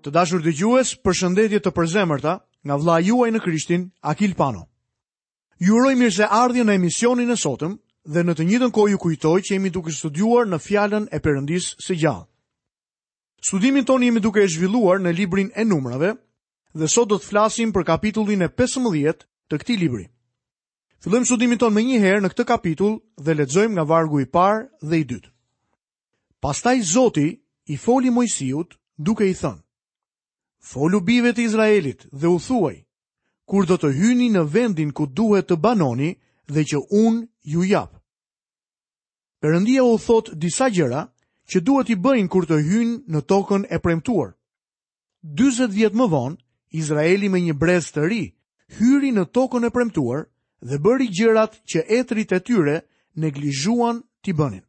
Të dashur dëgjues, përshëndetje të përzemërta nga vëllai juaj në Krishtin, Akil Pano. Ju uroj mirëseardhjen në emisionin e sotëm dhe në të njëjtën kohë ju kujtoj që jemi duke studiuar në fjalën e Perëndisë së gjallë. Studimin tonë jemi duke e zhvilluar në librin e numrave dhe sot do të flasim për kapitullin e 15 të këtij libri. Fillojmë studimin tonë menjëherë në këtë kapitull dhe lexojmë nga vargu i parë dhe i dytë. Pastaj Zoti i foli Moisiut, duke i thënë, Folu bijve të Izraelit dhe u thuaj, kur do të hyni në vendin ku duhet të banoni dhe që unë ju jap. Perëndia u thotë disa gjëra që duhet t'i bëjnë kur të hyjnë në tokën e premtuar. 40 vjet më vonë, Izraeli me një brez të ri hyri në tokën e premtuar dhe bëri gjërat që etërit e tyre neglizhuan t'i bënin.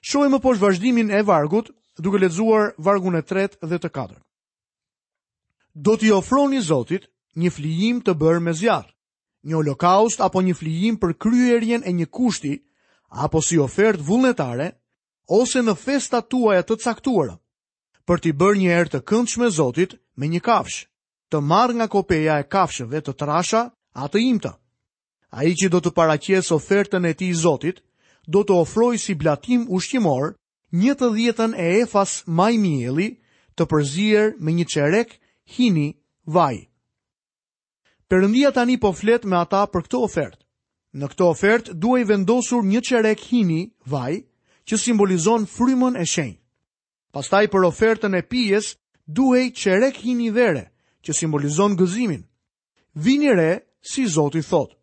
Shohim më poshtë vazhdimin e vargut, duke lexuar vargun e 3 dhe të 4. Do t'i ofroni Zotit një flijim të bërë me zjarr, një holokaust apo një flijim për kryerjen e një kushti apo si ofertë vullnetare ose në festat tuaja të caktuara, për t'i bërë një erë të këndshme Zotit me një kafshë, të marrë nga kopeja e kafshëve të trasha a të imta. Ai që do të paraqesë ofertën e tij Zotit, do të ofrojë si blatim ushqimor një të dhjetën e efës majë mielli të përzier me një çerek hini vaj. Perëndia tani po flet me ata për këtë ofertë. Në këtë ofertë duhej vendosur një çerek hini, vaj, që simbolizon frymën e shenjtë. Pastaj për ofertën e pijes duhej çerek hini vere, që simbolizon gëzimin. Vini re, si Zoti thotë.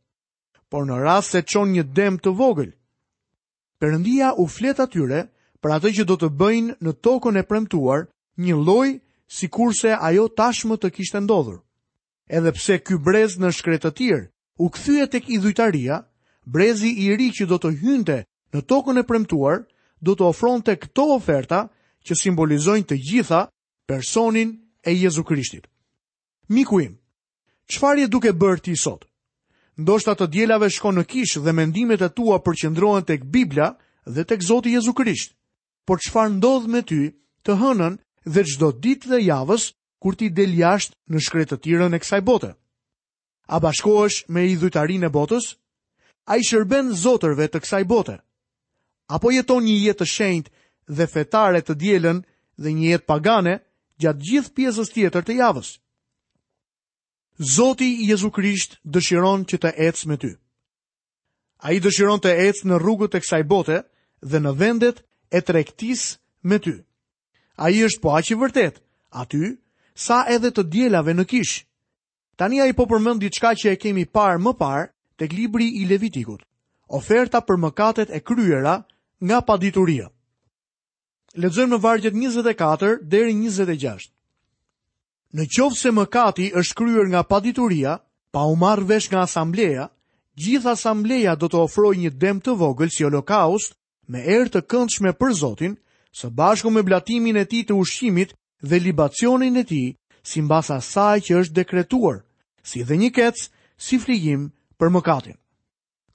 Por në rast se çon një dem të vogël, Perëndia u flet atyre për atë që do të bëjnë në tokën e premtuar, njëlloj sikurse ajo tashmë të kishte ndodhur. Edhe pse ky brez në shkretëtirë u kthye tek idhujtaria, brezi i ri që do të hynte në tokën e premtuar do të ofronte këto oferta që simbolizojnë të gjitha personin e Jezu Krishtit. Miku im, çfarë je duke bërë ti sot? Ndoshta të dielave shkon në kishë dhe mendimet e tua përqendrohen tek Bibla dhe tek Zoti Jezu Krisht. Por çfarë ndodh me ty të hënën dhe çdo ditë të javës kur ti del jashtë në shkretëtirën e kësaj bote? A bashkohesh me idhujtarinë e botës? A u shërben zotërve të kësaj bote? apo jeton një jetë të shenjtë dhe fetare të dielën dhe një jetë pagane gjatë gjithë pjesës tjetër të javës. Zoti Jezu Krisht dëshiron që të ecë me ty. Ai dëshiron të ecë në rrugët e kësaj bote dhe në vendet e tregtisë me ty. Ai është po aq i vërtetë, aty, sa edhe të dielave në kishë. Tani ai po përmend diçka që e kemi parë më parë tek libri i Levitikut, oferta për mëkatet e kryera nga padituria. Lexojmë në vargjet 24 deri 26. Në qoftë se mëkati është kryer nga padituria, pa u marrë vesh nga asambleja, gjithë asambleja do të ofrojë një dem të vogël si holokaust me erë të këndshme për Zotin, së bashku me blatimin e tij të ushqimit dhe libacionin e tij, simbas asaj që është dekretuar, si dhe një kec, si flijim për mëkatin.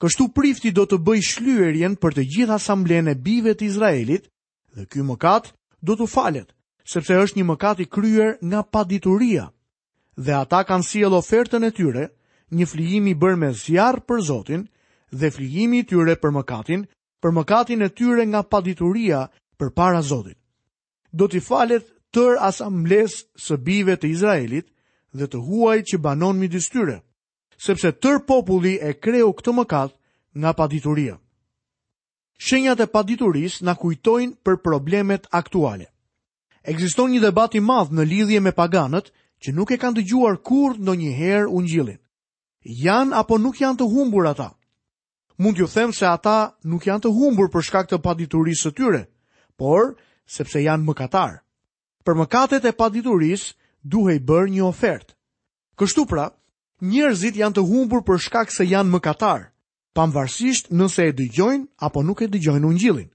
Kështu prifti do të bëjë shlyerjen për të gjithë asamblenë e bijve të Izraelit dhe ky mëkat do t'u falet, sepse është një mëkat i kryer nga padituria, dhe ata kanë sjellë ofertën e tyre, një flijim i bërë me zjarr për Zotin dhe flijimi i tyre për mëkatin, për mëkatin e tyre nga padituria përpara Zotit. Do t'i falet tërë asamblesë së bijve të Izraelit dhe të huajit që banon midis tyre, sepse tërë populli e kreu këtë mëkat nga padituria. Shenjat e paditurisë na kujtojnë për problemet aktuale. Ekziston një debat i madh në lidhje me paganët që nuk e kanë dëgjuar kurrë ndonjëherë ungjillin. Janë apo nuk janë të humbur ata? Mund t'ju them se ata nuk janë të humbur për shkak të paditurisë së tyre, por sepse janë mëkatarë. Për mëkatet e paditurisë duhej bërë një ofertë. Kështu pra, njerëzit janë të humbur për shkak se janë mëkatarë, pavarësisht nëse e dëgjojnë apo nuk e dëgjojnë ungjillin.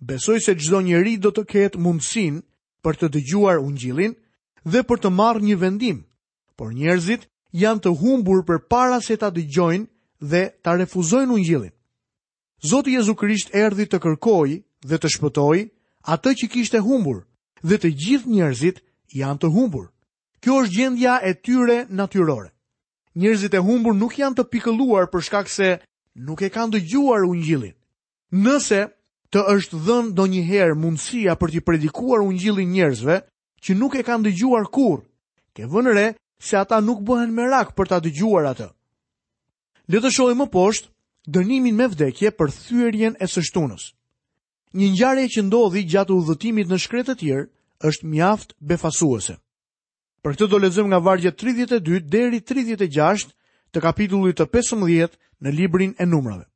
Besoj se çdo njeri do të ketë mundësinë për të dëgjuar ungjillin dhe për të marrë një vendim, por njerëzit janë të humbur përpara se ta dëgjojnë dhe ta refuzojnë ungjillin. Zoti Jezu Krisht erdi të kërkojë dhe të shpëtojë atë që kishte humbur dhe të gjithë njerëzit janë të humbur. Kjo është gjendja e tyre natyrore. Njerëzit e humbur nuk janë të pikëlluar për shkak se nuk e kanë dëgjuar ungjillin. Nëse të është dhënë ndonjëherë mundësia për t'i predikuar ungjillin njerëzve që nuk e kanë dëgjuar kurrë, ke vënë re se ata nuk bëhen merak për ta dëgjuar atë. Le të shohim më poshtë dënimin me vdekje për thyerjen e së shtunës. Një ngjarje që ndodhi gjatë udhëtimit në shkretëtirë është mjaft befasuese. Për këtë do lexojmë nga vargu 32 deri 36 të kapitullit të 15 në librin e numrave.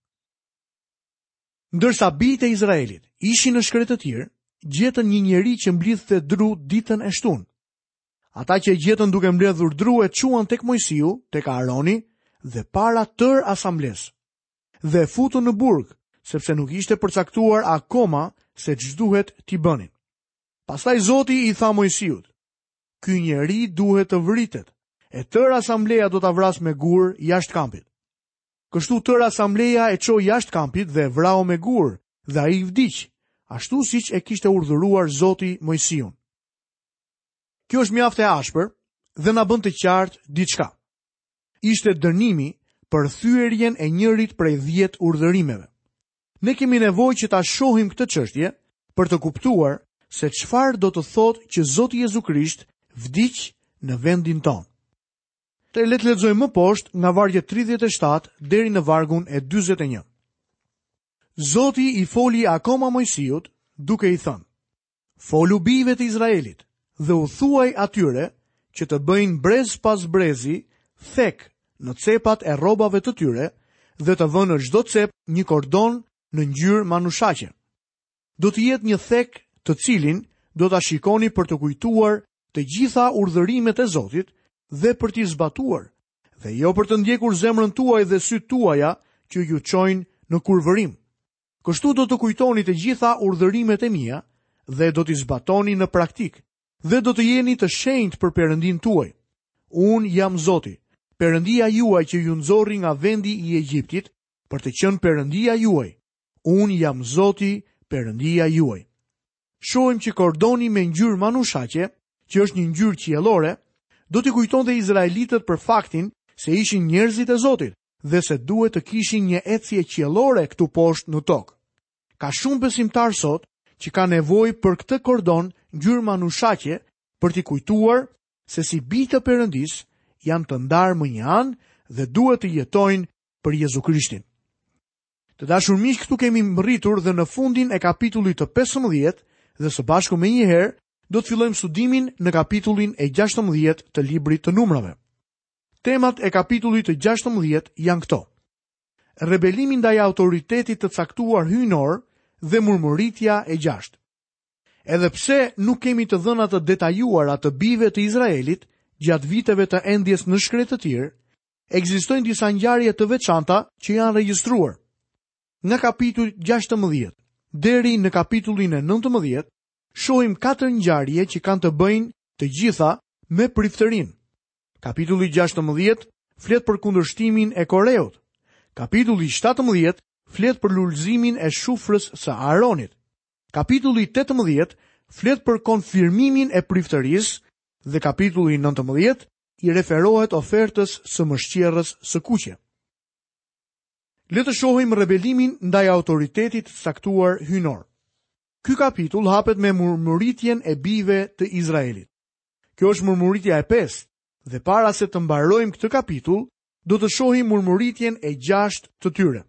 Ndërsa bijtë e Izraelit ishin në shkretëtirë, gjetën një njeri që mblidhte dru ditën e shtunë. Ata që e gjetën duke mbledhur dru e çuan tek Mojsiu, tek Aaroni dhe para tërë asamblesë. Dhe e futën në burg, sepse nuk ishte përcaktuar akoma se ç'duhet t'i bënin. Pastaj Zoti i tha Mojsiut: "Ky njeri duhet të vritet, e tërë asambleja do ta vrasë me gurë jashtë kampit." Kështu tërë asambleja e çoi jashtë kampit dhe e vrau me gurë, dhe ai vdiq, ashtu siç e kishte urdhëruar Zoti Mojsiun. Kjo është mjaft e ashpër dhe na bën të qartë diçka. Ishte dënimi për thyerjen e njërit prej 10 urdhërimeve. Ne kemi nevojë që ta shohim këtë çështje për të kuptuar se çfarë do të thotë që Zoti Jezu Krisht vdiq në vendin tonë. Të le të lexojmë më poshtë nga vargjet 37 deri në vargun e 41. Zoti i foli akoma Mojsiut duke i thënë: Folu bijve të Izraelit dhe u thuaj atyre që të bëjnë brez pas brezi thekë në cepat e rrobave të tyre dhe të vënë në çdo cep një kordon në ngjyrë manushaqe. do të jetë një thek të cilin do ta shikoni për të kujtuar të gjitha urdhërimet e Zotit dhe për t'i zbatuar, dhe jo për të ndjekur zemrën tuaj dhe sytë tuaja që ju çojnë në kurvërim. Kështu do të kujtoni të gjitha urdhërimet e mia dhe do t'i zbatoni në praktikë dhe do të jeni të shenjtë për Perëndinë tuaj. Unë jam Zoti, Perëndia juaj që ju nxori nga vendi i Egjiptit për të qenë Perëndia juaj, Unë jam Zoti, Perëndia juaj. Shohim që kordoni me ngjyrë manushaqe, që është një ngjyrë qiellore, do t'i kujtonte izraelitët për faktin se ishin njerëzit e Zotit dhe se duhet të kishin një ecje qiellore këtu poshtë në tokë. Ka shumë besimtarë sot që ka nevojë për këtë kordon ngjyrë manushaqe për t'i kujtuar se si bij të Perëndisë janë të ndarë mënjanë dhe duhet të jetojnë për Jezu Krishtin. Të dashur miq, këtu kemi mbërritur dhe në fundin e kapitullit të 15 dhe së bashku menjëherë do të fillojmë studimin në kapitullin e 16 të librit të numrave. Temat e kapitullit të 16 janë këto. Rebelimi ndaj autoritetit të caktuar hyjnor dhe murmuritja e gjashtë. Edhe pse nuk kemi të dhëna të detajuara të bijve të Izraelit gjatë viteve të endjes në shkretëtirë, Ekzistojnë disa ngjarje të veçanta që janë regjistruar. Nga kapitulli 16 deri në kapitullin e 19, shohim katër ngjarje që kanë të bëjnë të gjitha me priftërinë. Kapitulli 16 flet për kundërshtimin e Koreut. Kapitulli 17 flet për lulëzimin e shufrës së Aaronit. Kapitulli 18 flet për konfirmimin e priftërisë dhe kapitulli 19 i referohet ofertës së mëshqerrës së kuqe. Le të shohim rebelimin ndaj autoritetit të caktuar hyjnor. Ky kapitull hapet me murmuritjen e bijve të Izraelit. Kjo është murmuritja e pestë dhe para se të mbarojmë këtë kapitull, do të shohim murmuritjen e gjashtë të tyre.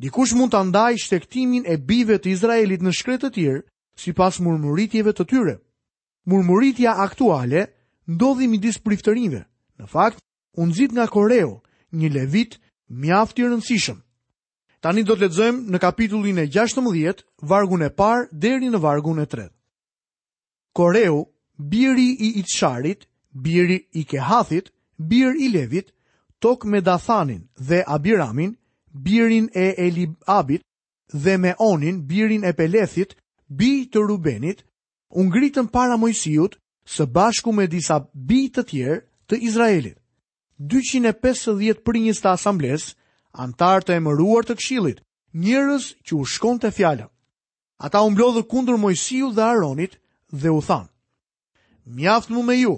Dikush mund ta ndajë shtektimin e bijve të Izraelit në shkretëtirë, sipas murmuritjeve të tyre. Murmuritja aktuale ndodhi midis priftërinjve. Në fakt, u nxit nga Koreu, një levit mjaft i rëndësishëm. Tani do të lexojmë në kapitullin e 16, vargun e parë deri në vargun e tretë. Koreu, biri i Itsharit, biri i Kehathit, bir i Levit, tok me Dathanin dhe Abiramin, birin e Elibabit dhe me Onin, birin e Pelethit, bij të Rubenit, u ngritën para Moisiut së bashku me disa bij të tjerë të Izraelit. 250 prinjës të asamblesë, anëtarë të emëruar të këshillit, njerëz që u shkonte fjala. Ata u mblodhën kundër Moisiut dhe Aaronit dhe u thanë, Mjaft më me ju,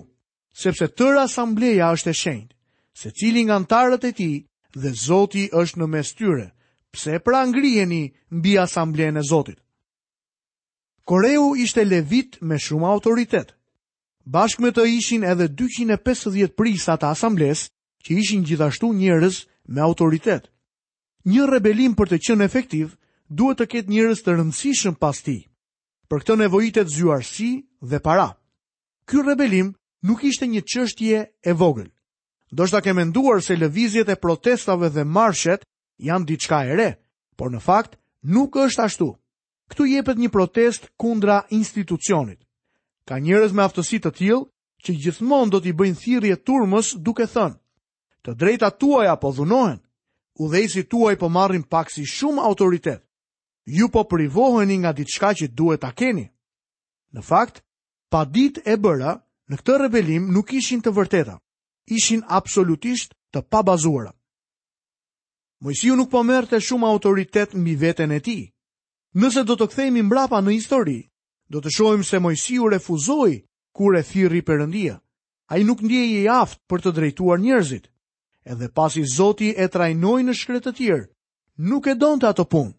sepse tërë asambleja është e shenjtë, secili nga anëtarët e tij dhe Zoti është në mes tyre, pse pra ngriheni mbi asamblenë e Zotit. Koreu ishte levit me shumë autoritet. Bashkë me të ishin edhe 250 prijsa të asamblesë, që ishin gjithashtu njerëz me autoritet. Një rebelim për të qenë efektiv, duhet të ketë njerëz të rëndësishëm pas tij. Për këtë nevojitet zgjuarsi dhe para. Ky rebelim nuk ishte një çështje e vogël. Ndoshta ke menduar se lëvizjet e protestave dhe marshet janë diçka e re, por në fakt nuk është ashtu. Këtu jepet një protestë kundra institucionit. Ka njerëz me aftësi të tillë që gjithmonë do t'i bëjnë thirrje turmës duke thënë: "Të drejtat tuaja po dhunohen. Udhëheqësit tuaj po marrin pak si shumë autoritet. Ju po privoheni nga diçka që duhet ta keni." Në fakt, paditë e bëra në këtë rebelim nuk ishin të vërteta. Ishin absolutisht të pabazuara. Mojsiu nuk po merrte shumë autoritet mbi veten e tij. Nëse do të kthehemi mbrapa në histori, do të shohim se Mojsiu refuzoi kur e thirri Perëndia. Ai nuk ndjehej i aftë për të drejtuar njerëzit. Edhe pasi Zoti e trajnoi në shkretëtirë, nuk e donte atë punë.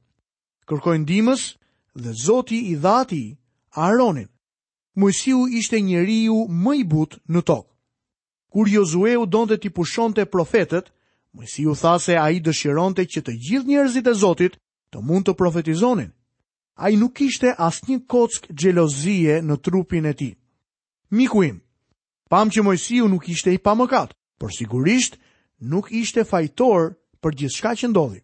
Kërkoi ndihmës dhe Zoti i dha atij Aaronin. Mojsiu ishte njeriu më i butë në tokë. Kur Jozueu donte t'i pushonte profetët, Moisiu tha se ai dëshironte që të gjithë njerëzit e Zotit të mund të profetizonin. Ai nuk kishte asnjë kockë xhelozie në trupin e tij. Miku im, pamë që Moisiu nuk ishte i pamëkat, por sigurisht nuk ishte fajtor për gjithçka që ndodhi.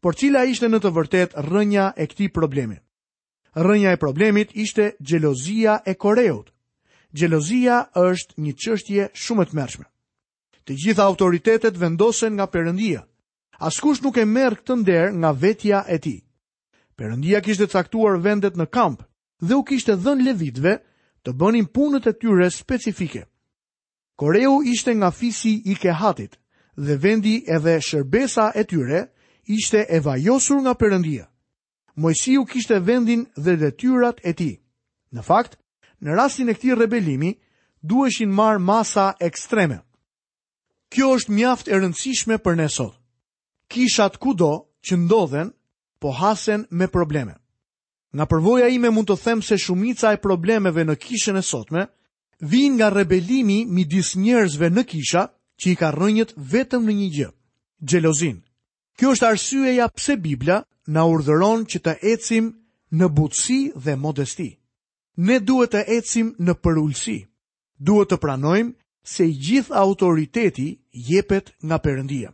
Por cila ishte në të vërtetë rrënja e këtij problemi? Rrënja e problemit ishte xhelozia e Koreut. Xhelozia është një çështje shumë e tmerrshme. Të gjitha autoritetet vendosen nga Perëndia. Askush nuk e merr këtë nder nga vetja e tij. Perëndia kishte caktuar vendet në kamp dhe u kishte dhënë levitëve të bënin punët e tyre specifike. Koreu ishte nga fisi i Kehatit dhe vendi edhe shërbesa e tyre ishte e vajosur nga Perëndia. Mojsiu kishte vendin dhe detyrat e tij. Në fakt, në rastin e këtij rebelimi, duheshin marrë masa ekstreme. Kjo është mjaft e rëndësishme për ne sot. Kishat kudo që ndodhen, po hasen me probleme. Nga përvoja ime mund të them se shumica e problemeve në kishën e sotme vijnë nga rebelimi midis njerëzve në kisha që i ka rrënjët vetëm në një gjë, xhelozinë. Kjo është arsyeja pse Bibla na urdhëron që të ecim në butësi dhe modesti. Ne duhet të ecim në përulësi. Duhet të pranojmë se i gjithë autoriteti jepet nga Perëndia.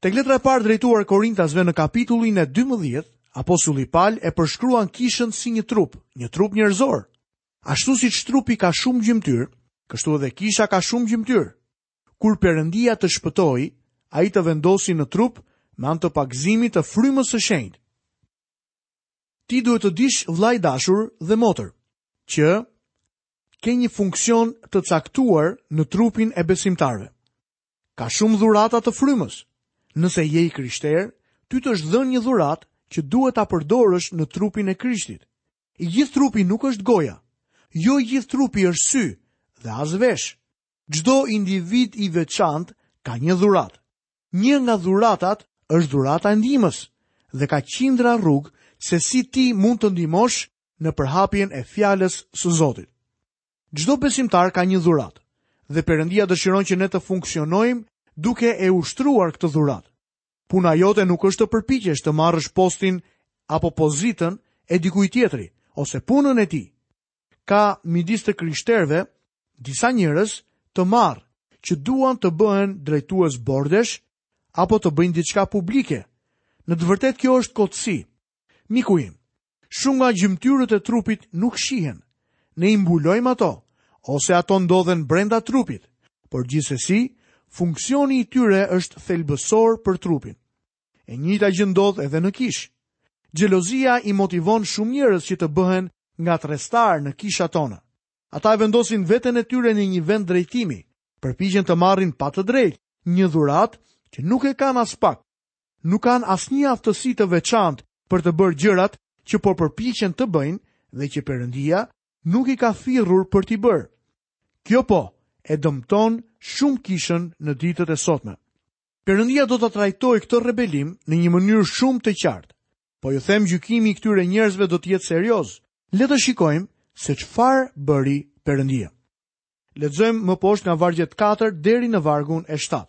Tek letra e parë drejtuar Korintasve në kapitullin e 12, apostulli Pal e përshkruan kishën si një trup, një trup njerëzor. Ashtu siç trupi ka shumë gjymtyrë, kështu edhe kisha ka shumë gjymtyrë. Kur Perëndia të shpëtoi, ai të vendosi në trup me anë të pagëzimit të frymës së shenjtë. Ti duhet të dish vëlla i dashur dhe motër, që ke një funksion të caktuar në trupin e besimtarëve. Ka shumë dhurata të frymës. Nëse je i krishterë, ty të është dhënë një dhuratë që duhet ta përdorësh në trupin e Krishtit. I gjithë trupi nuk është goja. Jo i gjithë trupi është sy dhe as vesh. Çdo individ i veçantë ka një dhuratë. Një nga dhuratat është dhurata e ndihmës dhe ka qindra rrugë se si ti mund të ndihmosh në përhapjen e fjalës së Zotit. Çdo besimtar ka një dhuratë dhe Perëndia dëshiron që ne të funksionojmë duke e ushtruar këtë dhuratë. Puna jote nuk është të përpiqesh të marrësh postin apo pozitën e dikujt tjetri ose punën e tij. Ka midis të krishterëve disa njerëz të marrë që duan të bëhen drejtues bordesh apo të bëjnë diçka publike. Në të vërtetë kjo është kotësi. Miku im, shumë nga gjymtyrët e trupit nuk shihen. Ne i mbulojmë ato ose ato ndodhen brenda trupit. Por gjithsesi, funksioni i tyre është thelbësor për trupin. E njëjta gjë ndodh edhe në kishë. Xhelozia i motivon shumë njerëz që të bëhen ngatërrestarë në kishat tona. Ata e vendosin veten e tyre në një vend drejtimi, përpiqen të marrin pa të drejtë një dhuratë që nuk e kanë aspak. Nuk kanë asnjë aftësi të veçantë për të bërë gjërat që po përpiqen të bëjnë dhe që Perëndia nuk i ka thirrur për t'i bërë. Kjo po e dëmton shumë kishën në ditët e sotme. Perëndia do ta trajtojë këtë rebelim në një mënyrë shumë të qartë. Po ju them gjykimi i këtyre njerëzve do të jetë serioz. Le të shikojmë se çfarë bëri Perëndia. Lexojmë më poshtë nga vargjet 4 deri në vargun e 7.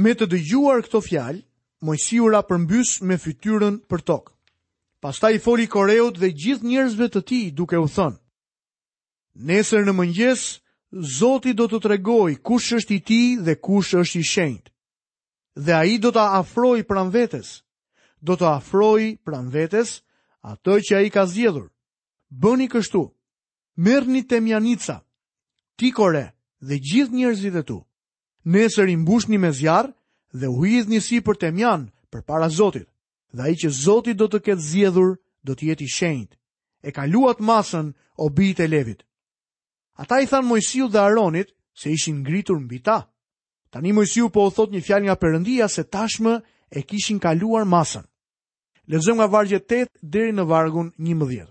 Me të dëgjuar këto fjalë, Moisiu ra përmbys me fytyrën për tokë. Pastaj i foli Koreut dhe gjithë njerëzve të tij duke u thënë: Nesër në mëngjes, Zoti do të tregojë kush është i tij dhe kush është i shenjtë. Dhe ai do ta afrojë pranë vetes. Do të afrojë pranë vetes atë që ai ka zgjedhur. Bëni kështu, merrni temjanica, ti Kore dhe gjithë njerëzit e tu. Nesër i mbushni me zjarr dhe u hidhni sipër temjan përpara Zotit. dhe ai që Zoti do të ketë zgjedhur do të jetë i shenjtë. E kaluat masën o bijtë e Levit. Ata i thanë Moisiut dhe Aronit se ishin ngritur mbi ta. Tani Moisiu po u thotë një fjalë nga Perëndia se tashmë e kishin kaluar masën. Lexojmë nga vargu 8 deri në vargun 11.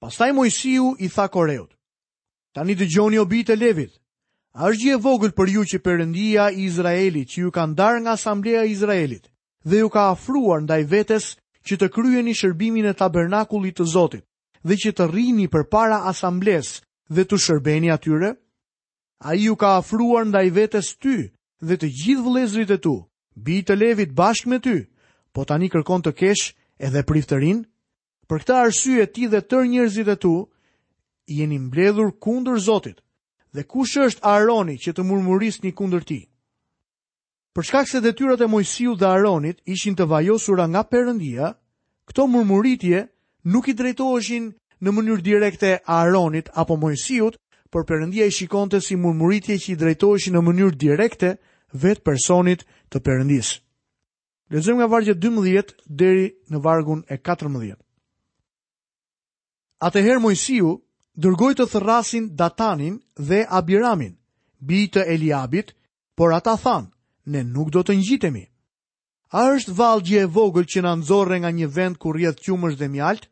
Pastaj Moisiu i tha Koreut: Tani dëgjoni o bij të Levit, a është gjë e vogël për ju që Perëndia i Izraelit që ju ka ndarë nga asambleja e Izraelit dhe ju ka afruar ndaj vetes që të kryeni shërbimin e tabernakullit të Zotit dhe që të rrini përpara asamblesë dhe t'u shërbeni atyre? Ai ju ka afruar ndaj vetes ty dhe të gjithë vëllezërit e tu, bij të Levit bashkë me ty, po tani kërkon të kesh edhe priftërinë? Për këtë arsye ti dhe tërë njerëzit e tu jeni mbledhur kundër Zotit. Dhe kush është Aroni që të murmurisni kundër tij? Për shkak se detyrat e Mojsiut dhe Aronit ishin të vajosura nga Perëndia, këto murmuritje nuk i drejtoheshin në mënyrë direkte Aronit apo Mojsiut, por Perëndia i shikonte si murmuritje që i drejtoheshin në mënyrë direkte vetë personit të Perëndisë. Lexojmë nga vargu 12 deri në vargun e 14. Atëherë Mojsiu dërgoi të thërrasin Datanin dhe Abiramin, bij të Eliabit, por ata thanë, ne nuk do të ngjitemi. A është vallë gjë e vogël që na nxorre nga një vend ku rrjedh qumësht dhe mjaltë,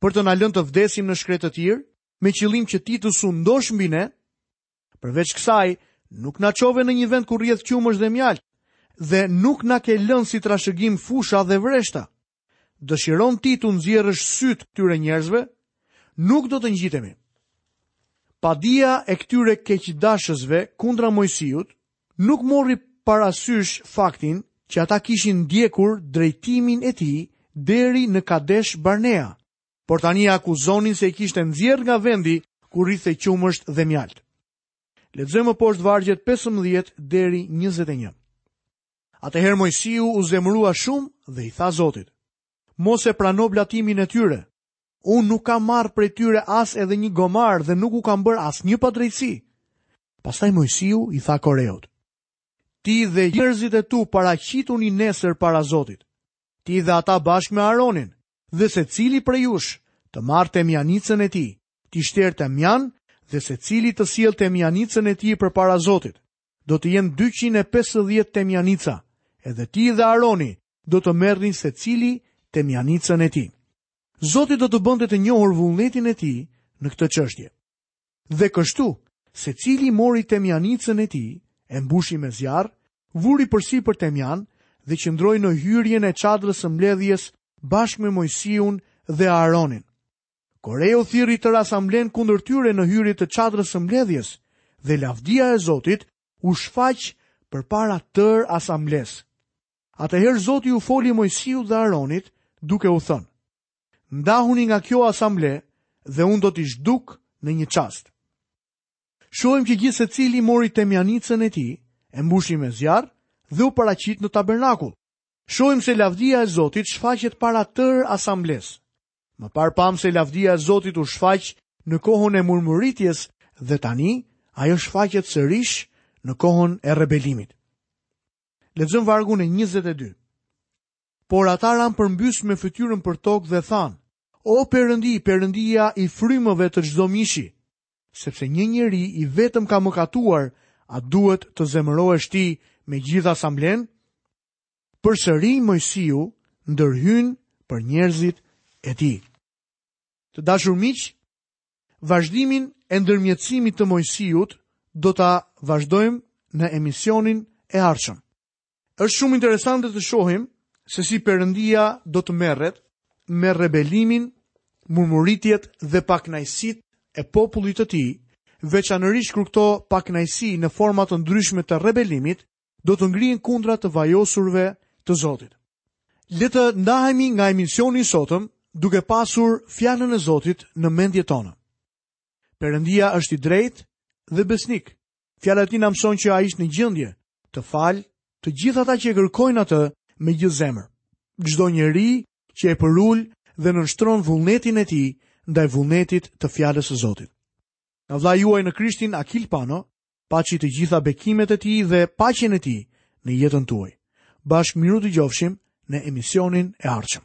për të na lënë të vdesim në shkretëtirë, me qëllim që ti të sundosh mbi ne? Përveç kësaj, nuk na çove në një vend ku rrjedh qumësht dhe mjaltë dhe nuk na ke lënë si trashëgim fusha dhe vreshta. Dëshiron ti t'u nxjerrësh sytë këtyre njerëzve? Nuk do të ngjitemi. Padia e këtyre keqdashësve kundra Mojsiut nuk mori parasysh faktin që ata kishin ndjekur drejtimin e tij deri në Kadesh Barnea, por tani akuzonin se i kishte nxjerrë nga vendi ku rridhte qumësht dhe mjaltë. Lexojmë më poshtë vargjet 15 deri 21. Atëherë Mojsiu u zemërua shumë dhe i tha Zotit: Mos e prano blatimin e tyre. Unë nuk kam marrë prej tyre as edhe një gomar dhe nuk u kam bërë asnjë padrejtësi. Pastaj Mojsiu i tha Koreut: Ti dhe njerëzit e tu paraqituni nesër para Zotit. Ti dhe ata bashkë me Aronin, dhe secili prej jush të marrë temjanicën e tij, t'i shtjerë temjan dhe secili të sjellë temjanicën e tij përpara Zotit, do të jenë 250 temjanica, edhe ti dhe Aroni do të merrni secili temjanicën e tij. Zoti do të bënte të njohur vullnetin e tij në këtë çështje. Dhe kështu, secili mori temjanicën e tij, e mbushi me zjarr, vuri përsipër temjan dhe qëndroi në hyrjen e çadrës së mbledhjes bashkë me Mojsiun dhe Aronin. Koreu thirri tërë asamblenë kundër tyre në hyrje të çadrës së mbledhjes dhe lavdia e Zotit u shfaq përpara tërë asamblesë. Atëherë Zoti u foli Mojsiut dhe Aronit duke u thënë, Ndahuni nga kjo asamble dhe unë do t'i zhduk në një çast. Shohim që gjithsecili mori temjanicën e tij, e mbushi me zjarr dhe u paraqit në tabernakull. Shohim se lavdia e Zotit shfaqet para tërë asamblesë. Më parë pamë se lavdia e Zotit u shfaq në kohën e murmuritjes dhe tani ajo shfaqet sërish në kohën e rebelimit. Lexojmë vargun e 22. Por ata ranë përmbys me fytyrën për tokë dhe thanë, O Perëndi, Perëndia i frymëve të çdo mishi! Sepse një njeri i vetëm ka mëkatuar, a duhet të zemërohesh ti me gjithë asamblenë? Përsëri Moisiu ndërhyn për njerëzit e tij. Të dashur miq, vazhdimin e ndërmjetësimit të Moisiut do ta vazhdojmë në emisionin e ardhshëm. Është shumë interesante të shohim se si Perëndia do të merret me rebelimin, murmuritjet dhe pakënaqësitë e popullit të tij, veçanërisht kur këto pakënaqësi në forma të ndryshme të rebelimit do të ngrihen kundra të vajosurve të Zotit. Le të ndahemi nga emisioni i sotëm duke pasur fjalën e Zotit në mendjet tona. Perëndia është i drejtë dhe besnik. Fjala e tij na mëson që ai është në gjendje të falë të gjithë ata që e kërkojnë atë me gjithë zemër. Çdo njeri që e përul dhe nënshtron vullnetin e tij ndaj vullnetit të fjalës së Zotit. Nga vëllai juaj në Krishtin Akil Pano, paçi të gjitha bekimet e tij dhe paqen e tij në jetën tuaj. Bashkë mirudëgjofshim në emisionin e ardhshëm.